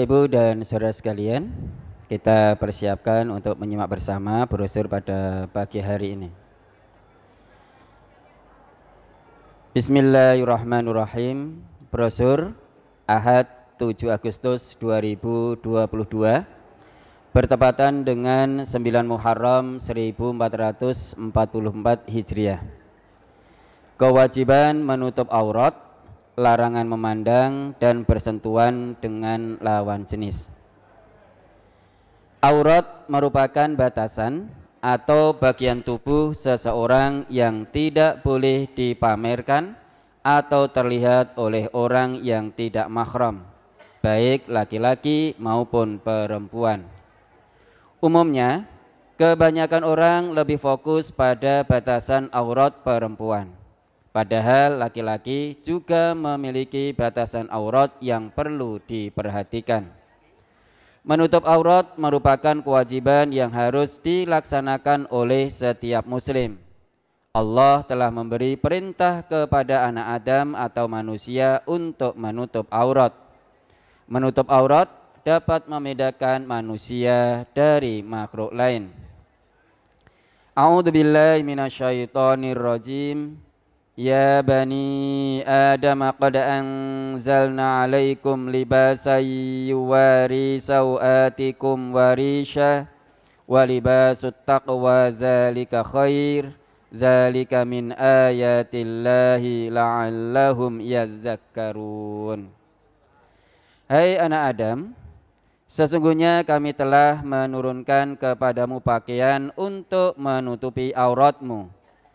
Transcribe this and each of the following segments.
Bapak Ibu dan saudara sekalian, kita persiapkan untuk menyimak bersama brosur pada pagi hari ini. Bismillahirrahmanirrahim. Brosur Ahad 7 Agustus 2022 bertepatan dengan 9 Muharram 1444 Hijriah. Kewajiban menutup aurat larangan memandang dan bersentuhan dengan lawan jenis. Aurat merupakan batasan atau bagian tubuh seseorang yang tidak boleh dipamerkan atau terlihat oleh orang yang tidak mahram, baik laki-laki maupun perempuan. Umumnya, kebanyakan orang lebih fokus pada batasan aurat perempuan Padahal laki-laki juga memiliki batasan aurat yang perlu diperhatikan. Menutup aurat merupakan kewajiban yang harus dilaksanakan oleh setiap muslim. Allah telah memberi perintah kepada anak Adam atau manusia untuk menutup aurat. Menutup aurat dapat membedakan manusia dari makhluk lain. A'udzubillahi minasyaitonirrajim. يا بني آدم قد أنزلنا عليكم لباسا يواري سوآتكم وريشا ولباس التقوى ذلك خير ذلك من آيات الله لعلهم يذكرون Hai anak Adam, sesungguhnya kami telah menurunkan kepadamu pakaian untuk menutupi auratmu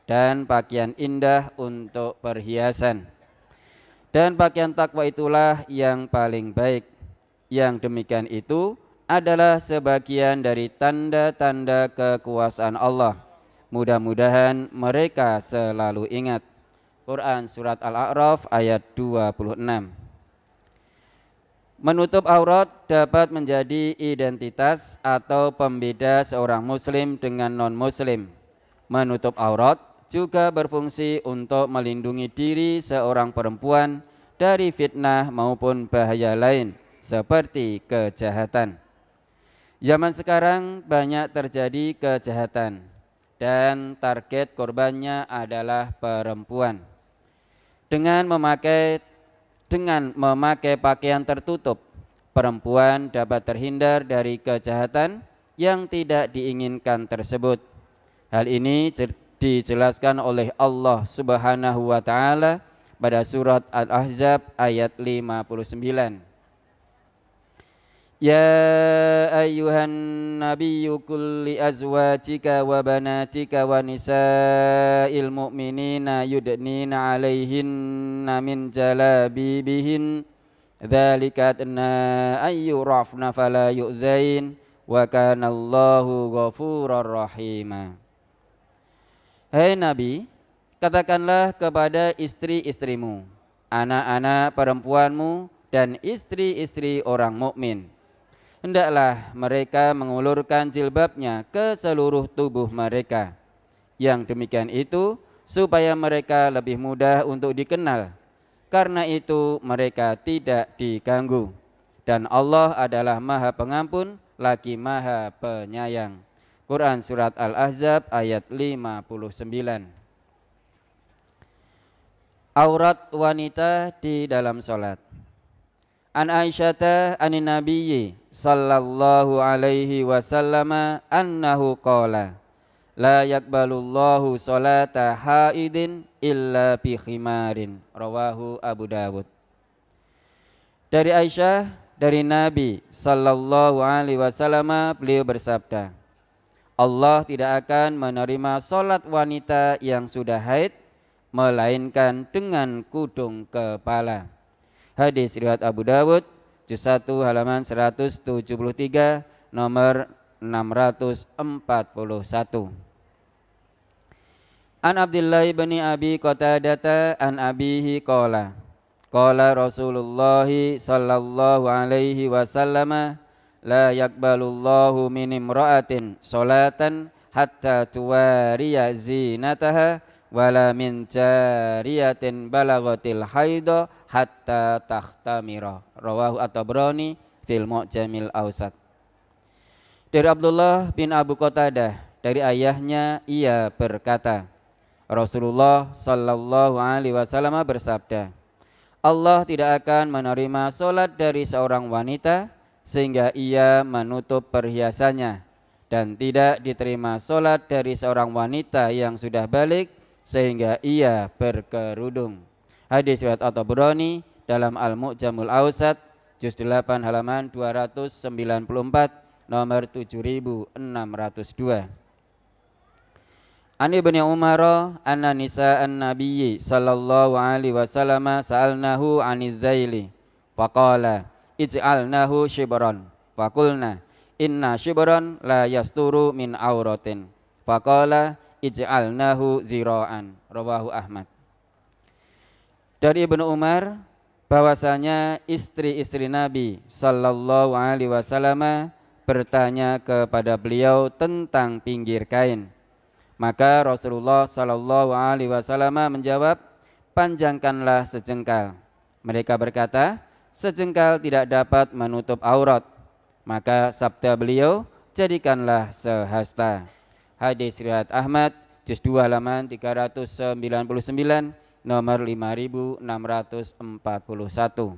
dan pakaian indah untuk perhiasan. Dan pakaian takwa itulah yang paling baik. Yang demikian itu adalah sebagian dari tanda-tanda kekuasaan Allah. Mudah-mudahan mereka selalu ingat. Quran Surat Al-A'raf ayat 26 Menutup aurat dapat menjadi identitas atau pembeda seorang muslim dengan non-muslim. Menutup aurat juga berfungsi untuk melindungi diri seorang perempuan dari fitnah maupun bahaya lain seperti kejahatan. Zaman sekarang banyak terjadi kejahatan dan target korbannya adalah perempuan. Dengan memakai dengan memakai pakaian tertutup, perempuan dapat terhindar dari kejahatan yang tidak diinginkan tersebut. Hal ini dijelaskan oleh Allah Subhanahu wa taala pada surat Al-Ahzab ayat 59. Ya ayyuhan nabiyyu kulli azwajika wa banatika wa nisa'il mu'minina yudnina 'alaihinna min jalabibihin dzalika adna ayyurafna fala yu'zain wa kana Allahu ghafurar rahima Hai Nabi, katakanlah kepada istri-istrimu, anak-anak perempuanmu dan istri-istri orang mukmin. Hendaklah mereka mengulurkan jilbabnya ke seluruh tubuh mereka. Yang demikian itu supaya mereka lebih mudah untuk dikenal. Karena itu mereka tidak diganggu. Dan Allah adalah Maha Pengampun lagi Maha Penyayang. Quran surat Al-Ahzab ayat 59. Aurat wanita di dalam salat. An Aisyata anin Nabiyyi sallallahu alaihi wasallam annahu qala la yakbalullahu salata haidin illa bi khimarin rawahu Abu Dawud Dari Aisyah dari Nabi sallallahu alaihi wasallam beliau bersabda Allah tidak akan menerima solat wanita yang sudah haid melainkan dengan kudung kepala. Hadis riwayat Abu Dawud juz 1 halaman 173 nomor 641. An Abdullah bin Abi Qatadah an abihi qala Qala Rasulullah sallallahu alaihi wasallam la yakbalullahu min imra'atin salatan hatta tuwariya zinataha wala min jariyatin balagatil haida hatta takhtamira rawahu at-tabrani fil Mu'jamil Ausat. Dari Abdullah bin Abu Qatadah dari ayahnya ia berkata, Rasulullah sallallahu alaihi wasallam bersabda, Allah tidak akan menerima solat dari seorang wanita sehingga ia menutup perhiasannya dan tidak diterima solat dari seorang wanita yang sudah balik sehingga ia berkerudung. Hadis riwayat At-Tabrani dalam Al-Mu'jamul Ausat juz 8 halaman 294 nomor 7602. An Ibnu Umar anna nisa'an nabiyyi sallallahu alaihi wasallam sa'alnahu 'aniz zaili faqala ij'alnahu shibran. Faqulna inna shibran la yasturu min auratin. Faqala ij'alnahu zira'an. Rawahu Ahmad. Dari Ibnu Umar bahwasanya istri-istri Nabi sallallahu alaihi wasallam bertanya kepada beliau tentang pinggir kain. Maka Rasulullah Shallallahu Alaihi Wasallam menjawab, panjangkanlah sejengkal. Mereka berkata, sejengkal tidak dapat menutup aurat. Maka sabda beliau, jadikanlah sehasta. Hadis riwayat Ahmad, juz 2 halaman 399, nomor 5641.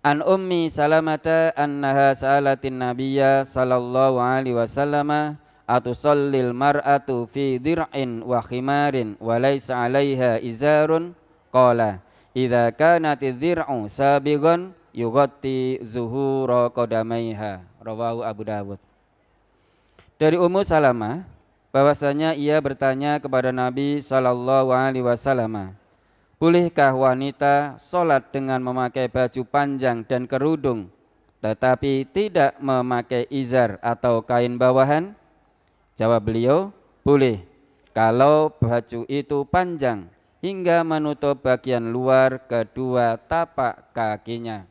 An Ummi Salamata annaha sa'alatin Nabiyya sallallahu alaihi wasallam atusallil mar'atu fi dir'in wa khimarin wa laysa 'alaiha izarun qala idza kanat dzir'u sabigan yughatti zuhura qadamaiha rawahu Abu Dawud dari Ummu Salamah bahwasanya ia bertanya kepada Nabi sallallahu alaihi wasallam Bolehkah wanita sholat dengan memakai baju panjang dan kerudung tetapi tidak memakai izar atau kain bawahan? Jawab beliau, boleh. Kalau baju itu panjang hingga menutup bagian luar kedua tapak kakinya.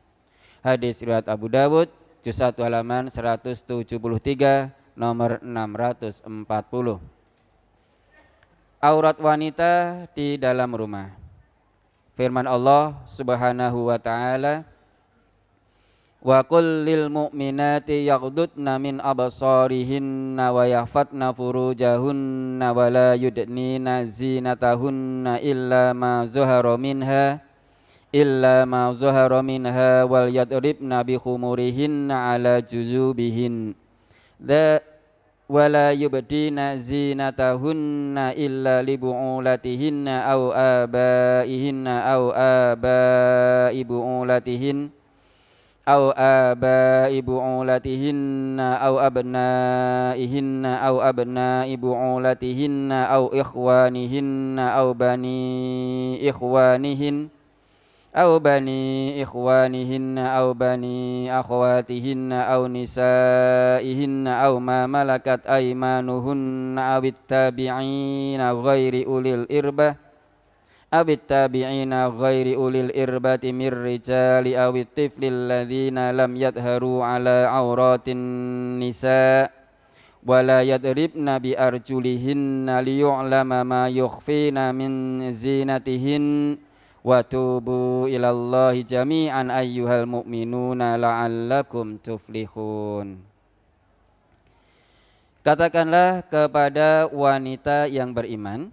Hadis riwayat Abu Dawud, juz 1 halaman 173, nomor 640. Aurat wanita di dalam rumah. Firman Allah Subhanahu wa taala, Wa qul lil mu'minati yaghdudna min absarihinna wa yahfatna furujahunna wa la yudnina zinatahunna illa ma zuhara minha illa ma zuhara minha wal yadribna bi khumurihinna ala juzubihin da wala yubdina zinatahunna illa li bu'ulatihinna aw abaihinna aw abai bu'ulatihinna أو آباء بعولتهن أو أبنائهن أو أبناء بعولتهن أو إخوانهن أو بني إخوانهن أو بني إخوانهن أو بني أخواتهن أو نسائهن أو ما ملكت أيمانهن أو التابعين غير أولي الإربة awit tabi'ina ghairi ulil irbati mir rijali awit tiflil ladzina lam yadharu ala auratin nisa wala yadribna bi arjulihinna liyu'lama ma yukhfina min zinatihin wa tubu ilallahi jami'an ayyuhal mu'minuna la'allakum tuflihun Katakanlah kepada wanita yang beriman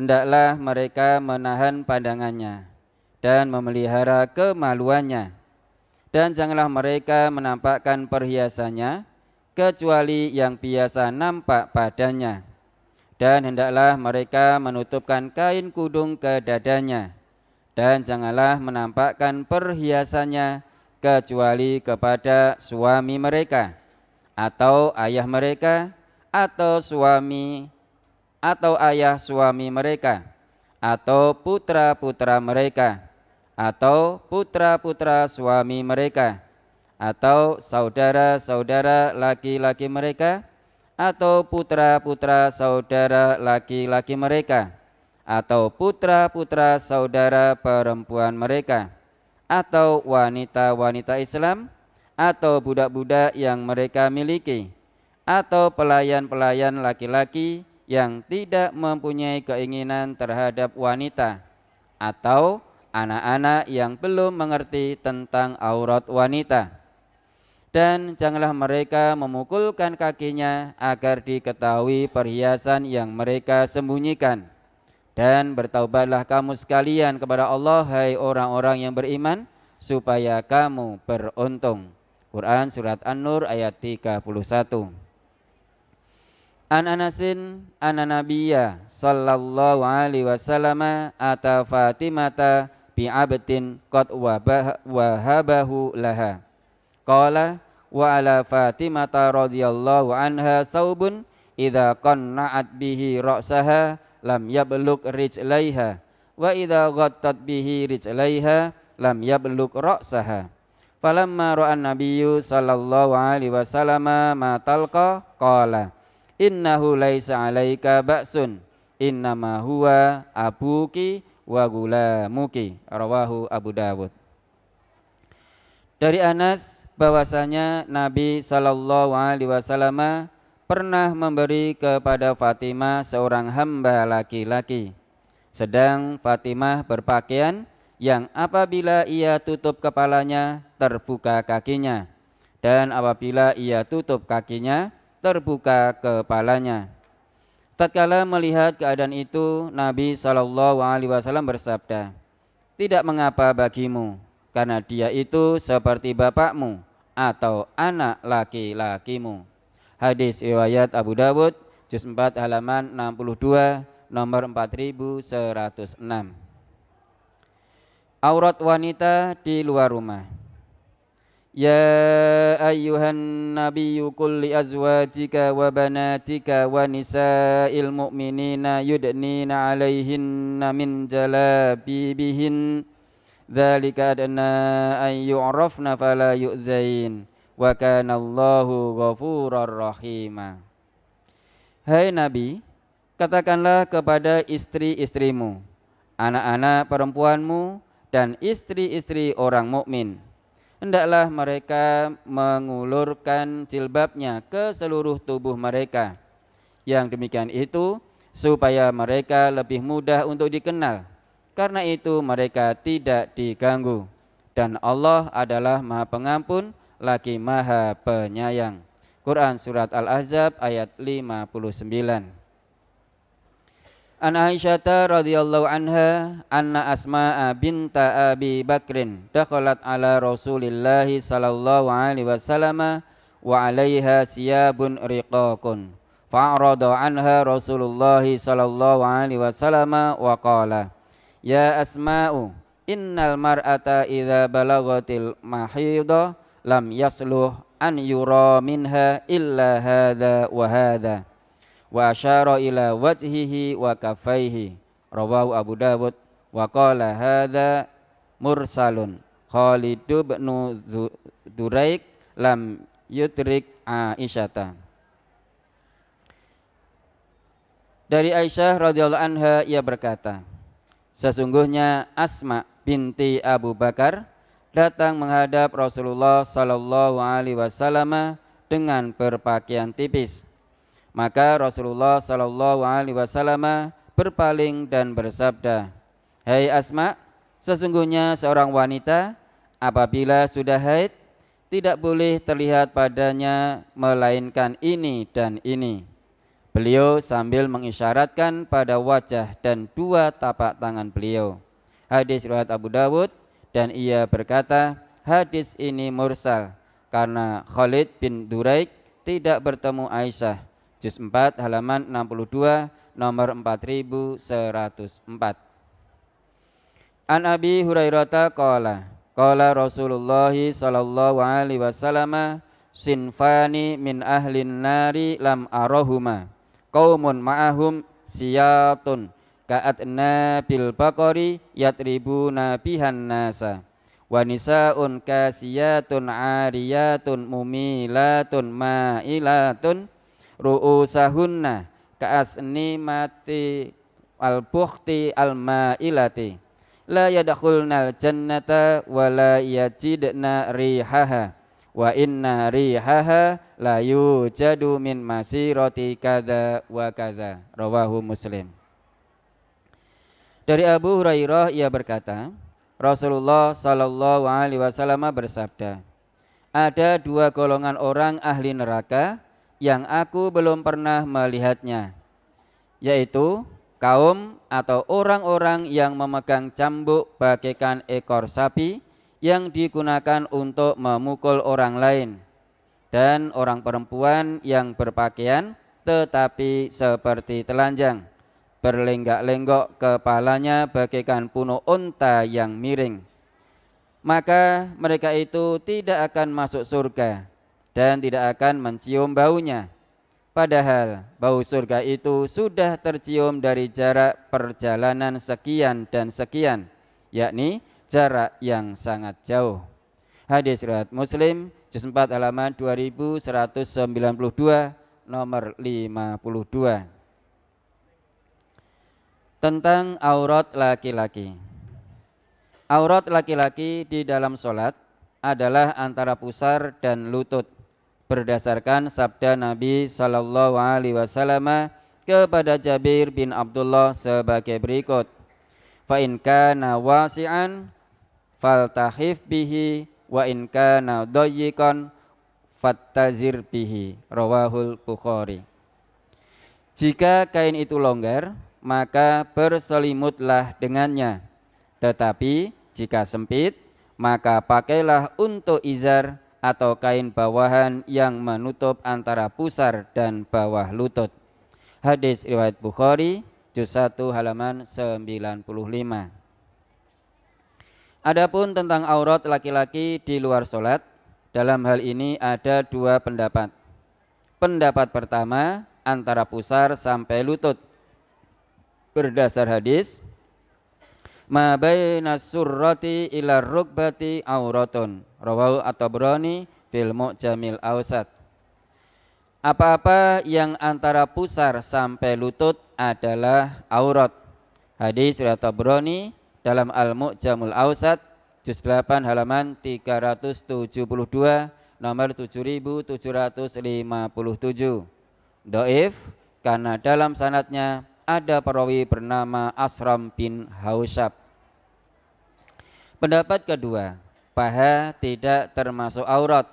hendaklah mereka menahan pandangannya dan memelihara kemaluannya. Dan janganlah mereka menampakkan perhiasannya kecuali yang biasa nampak padanya. Dan hendaklah mereka menutupkan kain kudung ke dadanya. Dan janganlah menampakkan perhiasannya kecuali kepada suami mereka atau ayah mereka atau suami atau ayah suami mereka atau putra-putra mereka atau putra-putra suami mereka atau saudara-saudara laki-laki mereka atau putra-putra saudara laki-laki mereka atau putra-putra saudara perempuan mereka atau wanita-wanita Islam atau budak-budak yang mereka miliki atau pelayan-pelayan laki-laki yang tidak mempunyai keinginan terhadap wanita atau anak-anak yang belum mengerti tentang aurat wanita. Dan janganlah mereka memukulkan kakinya agar diketahui perhiasan yang mereka sembunyikan. Dan bertaubatlah kamu sekalian kepada Allah, hai orang-orang yang beriman, supaya kamu beruntung. Quran Surat An-Nur ayat 31 An Anasin anna nabiyya sallallahu alaihi wasallam ata Fatimata bi abdin qad wahabahu laha. Qala wa ala Fatimata radhiyallahu anha saubun idza qanna'at bihi ra'saha lam yablug rijlaiha wa idza ghattat bihi rijlaiha lam yablug ra'saha. Falamma ra'a an-nabiyyu sallallahu alaihi wasallam ma talqa qala innahu laisa alaika ba'sun. Innama huwa abuki wa gulamuki. Rawahu Abu Dawud. Dari Anas bahwasanya Nabi Shallallahu Alaihi Wasallam pernah memberi kepada Fatimah seorang hamba laki-laki. Sedang Fatimah berpakaian yang apabila ia tutup kepalanya terbuka kakinya. Dan apabila ia tutup kakinya terbuka kepalanya. Tatkala melihat keadaan itu, Nabi Shallallahu Alaihi Wasallam bersabda, tidak mengapa bagimu, karena dia itu seperti bapakmu atau anak laki-lakimu. Hadis riwayat Abu Dawud, juz 4 halaman 62, nomor 4106. Aurat wanita di luar rumah. يا أيها النبي قل لأزواجك وبناتك ونساء المؤمنين يدنين عليهن من جلابيبهن ذلك أدنى أن يعرفن فلا يؤذين وكان الله غفورا رحيما Hai Nabi, katakanlah kepada istri-istrimu, anak-anak perempuanmu, dan istri-istri orang mukmin hendaklah mereka mengulurkan jilbabnya ke seluruh tubuh mereka. Yang demikian itu supaya mereka lebih mudah untuk dikenal. Karena itu mereka tidak diganggu. Dan Allah adalah Maha Pengampun, lagi Maha Penyayang. Quran Surat Al-Ahzab ayat 59 An Aisyah radhiyallahu anha anna Asma'a binta Abi Bakrin dakhalat ala Rasulillah sallallahu alaihi wasallam wa 'alaiha siyabun riqaqun fa'rada anha Rasulullah sallallahu alaihi wasallam wa qala Ya Asma'u innal mar'ata idza balagatil mahidha lam yasluh an yura minha illa hadha wa hadha wa asyara ila wajhihi wa kafaihi rawahu Abu Dawud. Wa qala hadza mursalun. Khalid bin Duraik lam yutrik Aisyata. Dari Aisyah radhiyallahu anha ia berkata Sesungguhnya Asma binti Abu Bakar datang menghadap Rasulullah sallallahu alaihi wasallam dengan berpakaian tipis maka Rasulullah Shallallahu Alaihi Wasallam berpaling dan bersabda, Hai Asma, sesungguhnya seorang wanita apabila sudah haid tidak boleh terlihat padanya melainkan ini dan ini. Beliau sambil mengisyaratkan pada wajah dan dua tapak tangan beliau. Hadis riwayat Abu Dawud dan ia berkata, hadis ini mursal karena Khalid bin Duraik tidak bertemu Aisyah juz 4 halaman 62 nomor 4104. An Abi Hurairah qala qala Rasulullah sallallahu alaihi wasallam sinfani min ahlin nari lam arahuma qaumun ma'ahum siyatun ka'atna bil baqari yatribuna bihan nasa wa nisaun kasiyatun ariyatun mumilatun ma'ilatun ru'usahunna ka'asnimati al-bukhti al-ma'ilati. La yadkhulnal jannata wa la yajidna rihaha wa inna rihaha la yujadu min masirati kadza wa kadza rawahu muslim. Dari Abu Hurairah ia berkata Rasulullah Shallallahu Alaihi Wasallam bersabda, ada dua golongan orang ahli neraka yang aku belum pernah melihatnya, yaitu kaum atau orang-orang yang memegang cambuk bagaikan ekor sapi yang digunakan untuk memukul orang lain, dan orang perempuan yang berpakaian tetapi seperti telanjang berlenggak-lenggok kepalanya bagaikan puno unta yang miring. Maka mereka itu tidak akan masuk surga dan tidak akan mencium baunya. Padahal bau surga itu sudah tercium dari jarak perjalanan sekian dan sekian, yakni jarak yang sangat jauh. Hadis riwayat Muslim juz 4 halaman 2192 nomor 52 tentang aurat laki-laki. Aurat laki-laki di dalam solat adalah antara pusar dan lutut berdasarkan sabda Nabi Shallallahu Alaihi Wasallam kepada Jabir bin Abdullah sebagai berikut. Fa in kana wasi'an bihi wa in kana dayyikan bihi rawahul Bukhari. Jika kain itu longgar, maka berselimutlah dengannya. Tetapi jika sempit, maka pakailah untuk izar atau kain bawahan yang menutup antara pusar dan bawah lutut. Hadis riwayat Bukhari, juz 1 halaman 95. Adapun tentang aurat laki-laki di luar solat, dalam hal ini ada dua pendapat. Pendapat pertama antara pusar sampai lutut berdasar hadis ma baina surrati ila rukbati auratun. Rawahu at-tabrani fil mu'jamil awsat. Apa-apa yang antara pusar sampai lutut adalah aurat. Hadis riwayat Tabrani dalam al-mu'jamul awsat juz 8 halaman 372 nomor 7757 doif karena dalam sanatnya ada perawi bernama Asram bin Hausyab. Pendapat kedua, paha tidak termasuk aurat.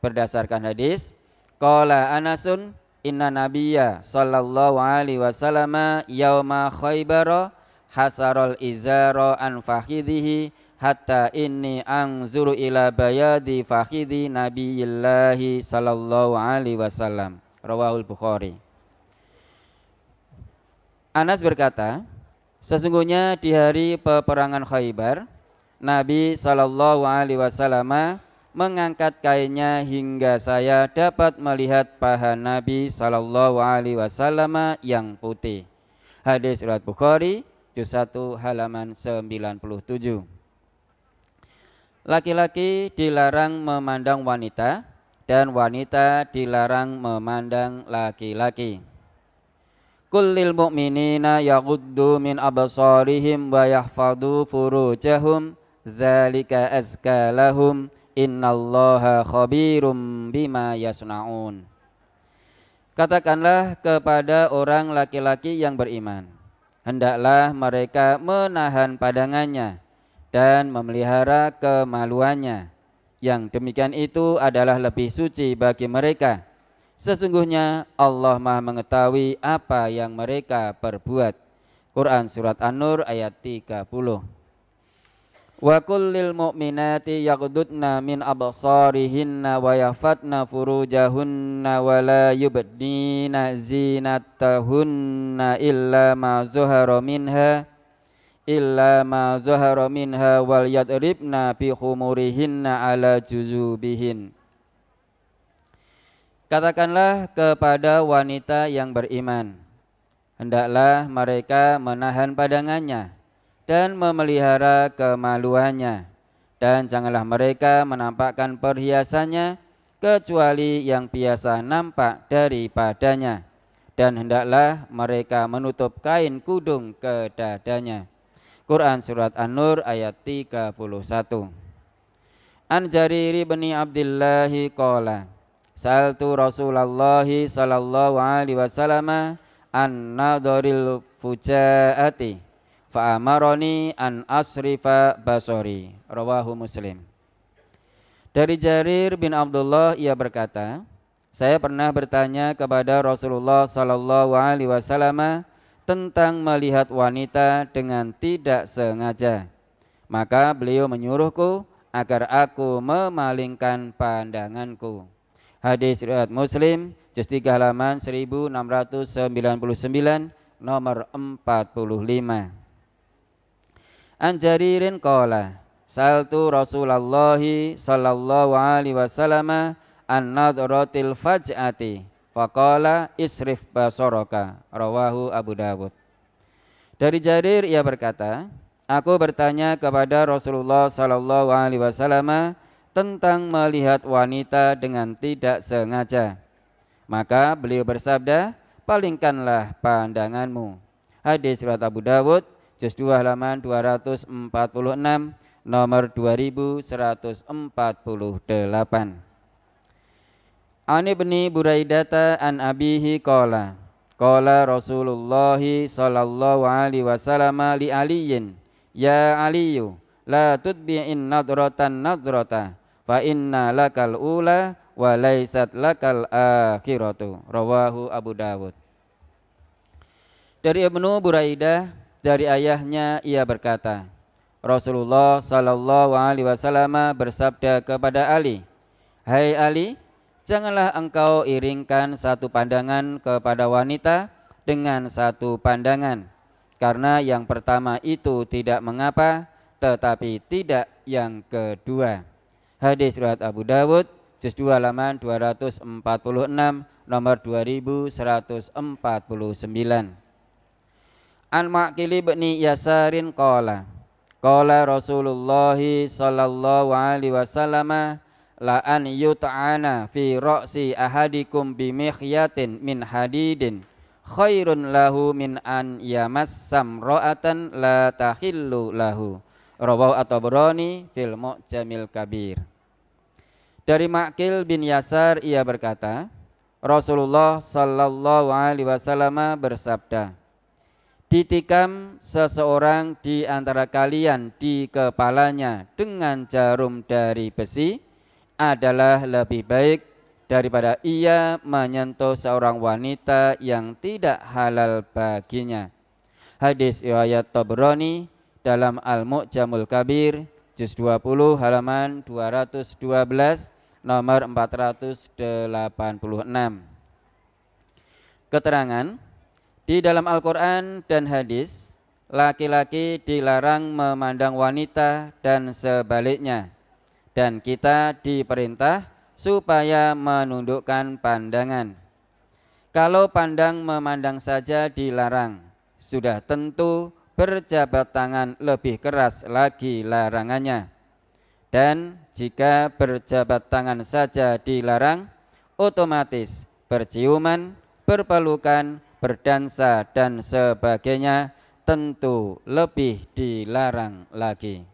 Berdasarkan hadis qala Anasun inna nabiyya sallallahu alaihi wasallam yauma Khaybar hasarul izara an fakhidhihi hatta inni anzuru ila bayadi fakhidhi nabiyillahi sallallahu alaihi wasallam. Rawahul Bukhari Anas berkata, sesungguhnya di hari peperangan Khaybar, Nabi Shallallahu Alaihi Wasallam mengangkat kainnya hingga saya dapat melihat paha Nabi Shallallahu Alaihi Wasallam yang putih. Hadis riwayat Bukhari, juz 1 halaman 97. Laki-laki dilarang memandang wanita dan wanita dilarang memandang laki-laki kullil mu'minina yaghuddu min absarihim wa yahfadhu furujahum dzalika azka lahum innallaha khabirum bima yasnaun. Katakanlah kepada orang laki-laki yang beriman hendaklah mereka menahan padangannya dan memelihara kemaluannya. Yang demikian itu adalah lebih suci bagi mereka Sesungguhnya Allah Maha mengetahui apa yang mereka perbuat. Quran surat An-Nur ayat 30. Wa kullil mu'minati yaghdudna min absarihinna wa yafatna furujahunna wa la yubdina zinatahunna illa ma zuhara minha illa ma zuhara minha wal yadribna bi khumurihinna ala juzubihin Katakanlah kepada wanita yang beriman, hendaklah mereka menahan padangannya dan memelihara kemaluannya, dan janganlah mereka menampakkan perhiasannya kecuali yang biasa nampak daripadanya, dan hendaklah mereka menutup kain kudung ke dadanya. Quran Surat An-Nur ayat 31 An Jariri bin Abdillahi Qala Saltu Rasulullah sallallahu alaihi wasallam an nadharil fujaati fa'amaroni an asrifa basori. Rawahu muslim. Dari Jarir bin Abdullah ia berkata saya pernah bertanya kepada Rasulullah sallallahu alaihi wasallam tentang melihat wanita dengan tidak sengaja. Maka beliau menyuruhku agar aku memalingkan pandanganku hadis riwayat Muslim juz 3 halaman 1699 nomor 45 An Jaririn qala Saltu Rasulullah sallallahu alaihi wasallam an nadratil faj'ati faqala isrif basaraka rawahu Abu Dawud. Dari Jarir ia berkata Aku bertanya kepada Rasulullah sallallahu alaihi wasallam tentang melihat wanita dengan tidak sengaja maka beliau bersabda, palingkanlah pandanganmu. Hadis surat Abu Dawud, juz 2 halaman 246, nomor 2148. Ani ibni Buraidata an abihi qala Qala Rasulullah sallallahu alaihi wasallam li aliyin Ya aliyu la tudbi'in nadratan nadrata fa inna lakal ula wa laisat lakal akhiratu. Rawahu Abu Dawud. Dari Ibnu Buraidah dari ayahnya ia berkata Rasulullah sallallahu alaihi wasallam bersabda kepada Ali Hai Ali janganlah engkau iringkan satu pandangan kepada wanita dengan satu pandangan karena yang pertama itu tidak mengapa tetapi tidak yang kedua Hadis riwayat Abu Dawud juz 2 halaman 246 nomor 2149 An Ma'qili bin Yasarin qala Qala Rasulullah sallallahu alaihi wasallam la an yut'ana fi ra'si ahadikum bi mikhyatin min hadidin khairun lahu min an yamassam ra'atan la tahillu lahu rawahu at-Tabrani fil Mu'jamil Kabir dari Makil bin Yasar ia berkata, Rasulullah sallallahu alaihi wasallam bersabda, Ditikam seseorang di antara kalian di kepalanya dengan jarum dari besi adalah lebih baik daripada ia menyentuh seorang wanita yang tidak halal baginya. Hadis riwayat Tabrani dalam Al-Mu'jamul Kabir juz 20 halaman 212 nomor 486. Keterangan di dalam Al-Qur'an dan hadis laki-laki dilarang memandang wanita dan sebaliknya dan kita diperintah supaya menundukkan pandangan. Kalau pandang memandang saja dilarang, sudah tentu berjabat tangan lebih keras lagi larangannya. Dan jika berjabat tangan saja dilarang, otomatis berciuman, berpelukan, berdansa dan sebagainya tentu lebih dilarang lagi.